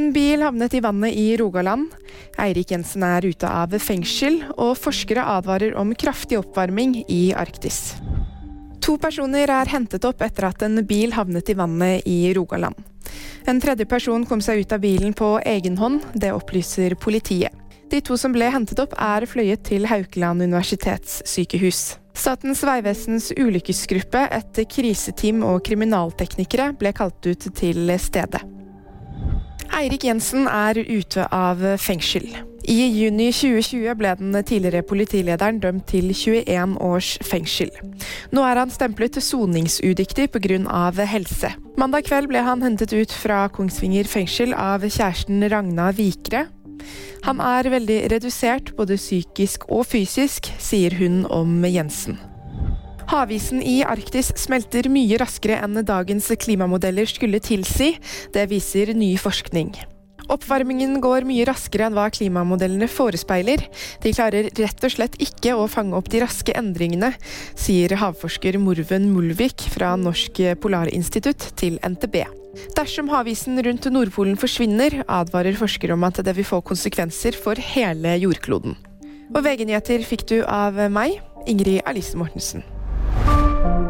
En bil havnet i vannet i Rogaland. Eirik Jensen er ute av fengsel, og forskere advarer om kraftig oppvarming i Arktis. To personer er hentet opp etter at en bil havnet i vannet i Rogaland. En tredje person kom seg ut av bilen på egen hånd, det opplyser politiet. De to som ble hentet opp er fløyet til Haukeland universitetssykehus. Statens vegvesens ulykkesgruppe, et kriseteam og kriminalteknikere ble kalt ut til stedet. Eirik Jensen er ute av fengsel. I juni 2020 ble den tidligere politilederen dømt til 21 års fengsel. Nå er han stemplet soningsudyktig pga. helse. Mandag kveld ble han hentet ut fra Kongsvinger fengsel av kjæresten Ragna Vikre. Han er veldig redusert, både psykisk og fysisk, sier hun om Jensen. Havisen i Arktis smelter mye raskere enn dagens klimamodeller skulle tilsi. Det viser ny forskning. Oppvarmingen går mye raskere enn hva klimamodellene forespeiler. De klarer rett og slett ikke å fange opp de raske endringene, sier havforsker Morven Mulvik fra Norsk Polarinstitutt til NTB. Dersom havisen rundt Nordpolen forsvinner, advarer forskere om at det vil få konsekvenser for hele jordkloden. Og VG-nyheter fikk du av meg, Ingrid Alice Mortensen. Bye.